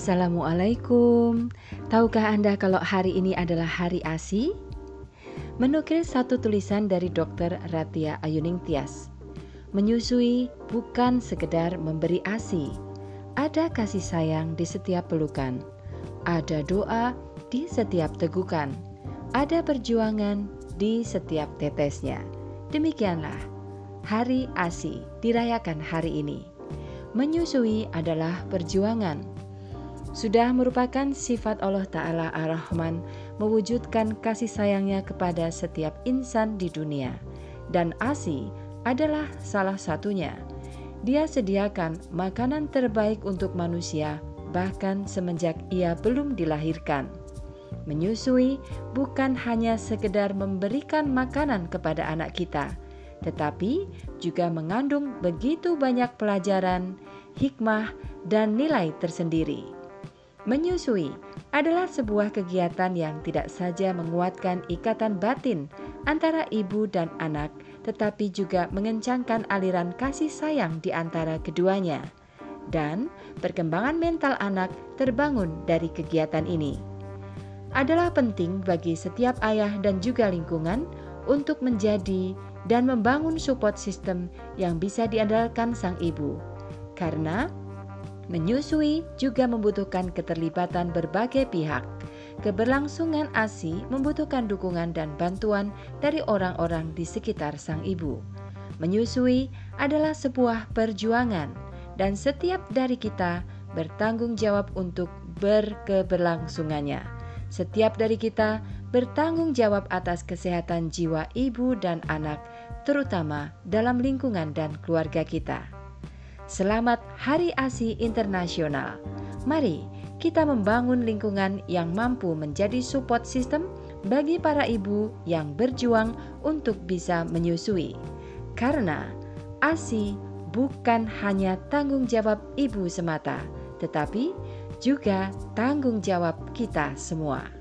Assalamualaikum. Tahukah Anda kalau hari ini adalah hari ASI? Menukil satu tulisan dari Dr. Ratia Ayuning Tias. Menyusui bukan sekedar memberi ASI. Ada kasih sayang di setiap pelukan. Ada doa di setiap tegukan. Ada perjuangan di setiap tetesnya. Demikianlah Hari ASI dirayakan hari ini. Menyusui adalah perjuangan sudah merupakan sifat Allah Ta'ala Ar-Rahman mewujudkan kasih sayangnya kepada setiap insan di dunia. Dan ASI adalah salah satunya. Dia sediakan makanan terbaik untuk manusia bahkan semenjak ia belum dilahirkan. Menyusui bukan hanya sekedar memberikan makanan kepada anak kita, tetapi juga mengandung begitu banyak pelajaran, hikmah, dan nilai tersendiri. Menyusui adalah sebuah kegiatan yang tidak saja menguatkan ikatan batin antara ibu dan anak, tetapi juga mengencangkan aliran kasih sayang di antara keduanya. Dan perkembangan mental anak terbangun dari kegiatan ini. Adalah penting bagi setiap ayah dan juga lingkungan untuk menjadi dan membangun support system yang bisa diandalkan sang ibu. Karena Menyusui juga membutuhkan keterlibatan berbagai pihak. Keberlangsungan ASI membutuhkan dukungan dan bantuan dari orang-orang di sekitar sang ibu. Menyusui adalah sebuah perjuangan, dan setiap dari kita bertanggung jawab untuk berkeberlangsungannya. Setiap dari kita bertanggung jawab atas kesehatan jiwa ibu dan anak, terutama dalam lingkungan dan keluarga kita. Selamat Hari ASI Internasional. Mari kita membangun lingkungan yang mampu menjadi support system bagi para ibu yang berjuang untuk bisa menyusui. Karena ASI bukan hanya tanggung jawab ibu semata, tetapi juga tanggung jawab kita semua.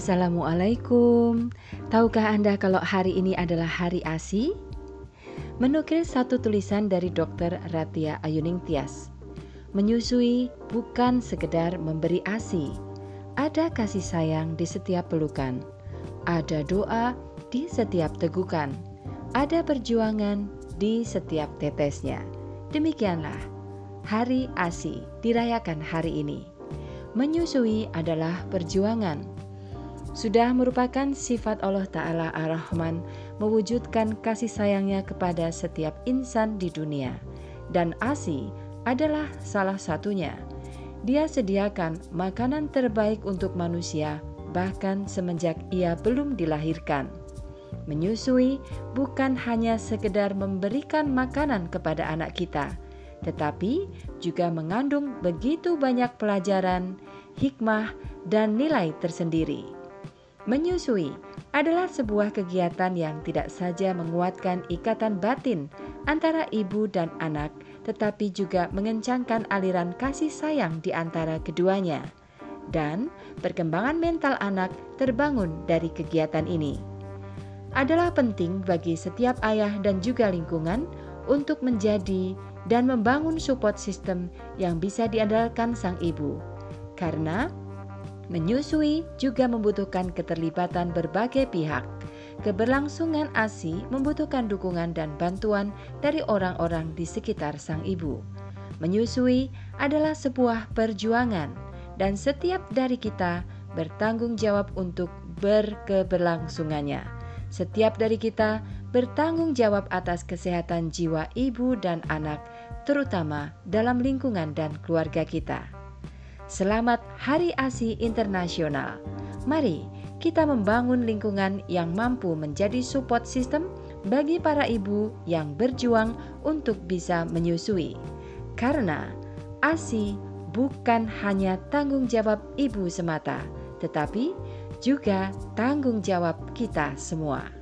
Assalamualaikum. Tahukah Anda kalau hari ini adalah hari ASI? Menukil satu tulisan dari Dr. Ratia Ayuning Tias. Menyusui bukan sekedar memberi ASI. Ada kasih sayang di setiap pelukan. Ada doa di setiap tegukan. Ada perjuangan di setiap tetesnya. Demikianlah Hari ASI dirayakan hari ini. Menyusui adalah perjuangan sudah merupakan sifat Allah Ta'ala Ar-Rahman mewujudkan kasih sayangnya kepada setiap insan di dunia. Dan ASI adalah salah satunya. Dia sediakan makanan terbaik untuk manusia bahkan semenjak ia belum dilahirkan. Menyusui bukan hanya sekedar memberikan makanan kepada anak kita, tetapi juga mengandung begitu banyak pelajaran, hikmah, dan nilai tersendiri. Menyusui adalah sebuah kegiatan yang tidak saja menguatkan ikatan batin antara ibu dan anak, tetapi juga mengencangkan aliran kasih sayang di antara keduanya. Dan perkembangan mental anak terbangun dari kegiatan ini. Adalah penting bagi setiap ayah dan juga lingkungan untuk menjadi dan membangun support system yang bisa diandalkan sang ibu. Karena Menyusui juga membutuhkan keterlibatan berbagai pihak. Keberlangsungan ASI membutuhkan dukungan dan bantuan dari orang-orang di sekitar sang ibu. Menyusui adalah sebuah perjuangan, dan setiap dari kita bertanggung jawab untuk berkeberlangsungannya. Setiap dari kita bertanggung jawab atas kesehatan jiwa ibu dan anak, terutama dalam lingkungan dan keluarga kita. Selamat Hari ASI Internasional. Mari kita membangun lingkungan yang mampu menjadi support system bagi para ibu yang berjuang untuk bisa menyusui. Karena ASI bukan hanya tanggung jawab ibu semata, tetapi juga tanggung jawab kita semua.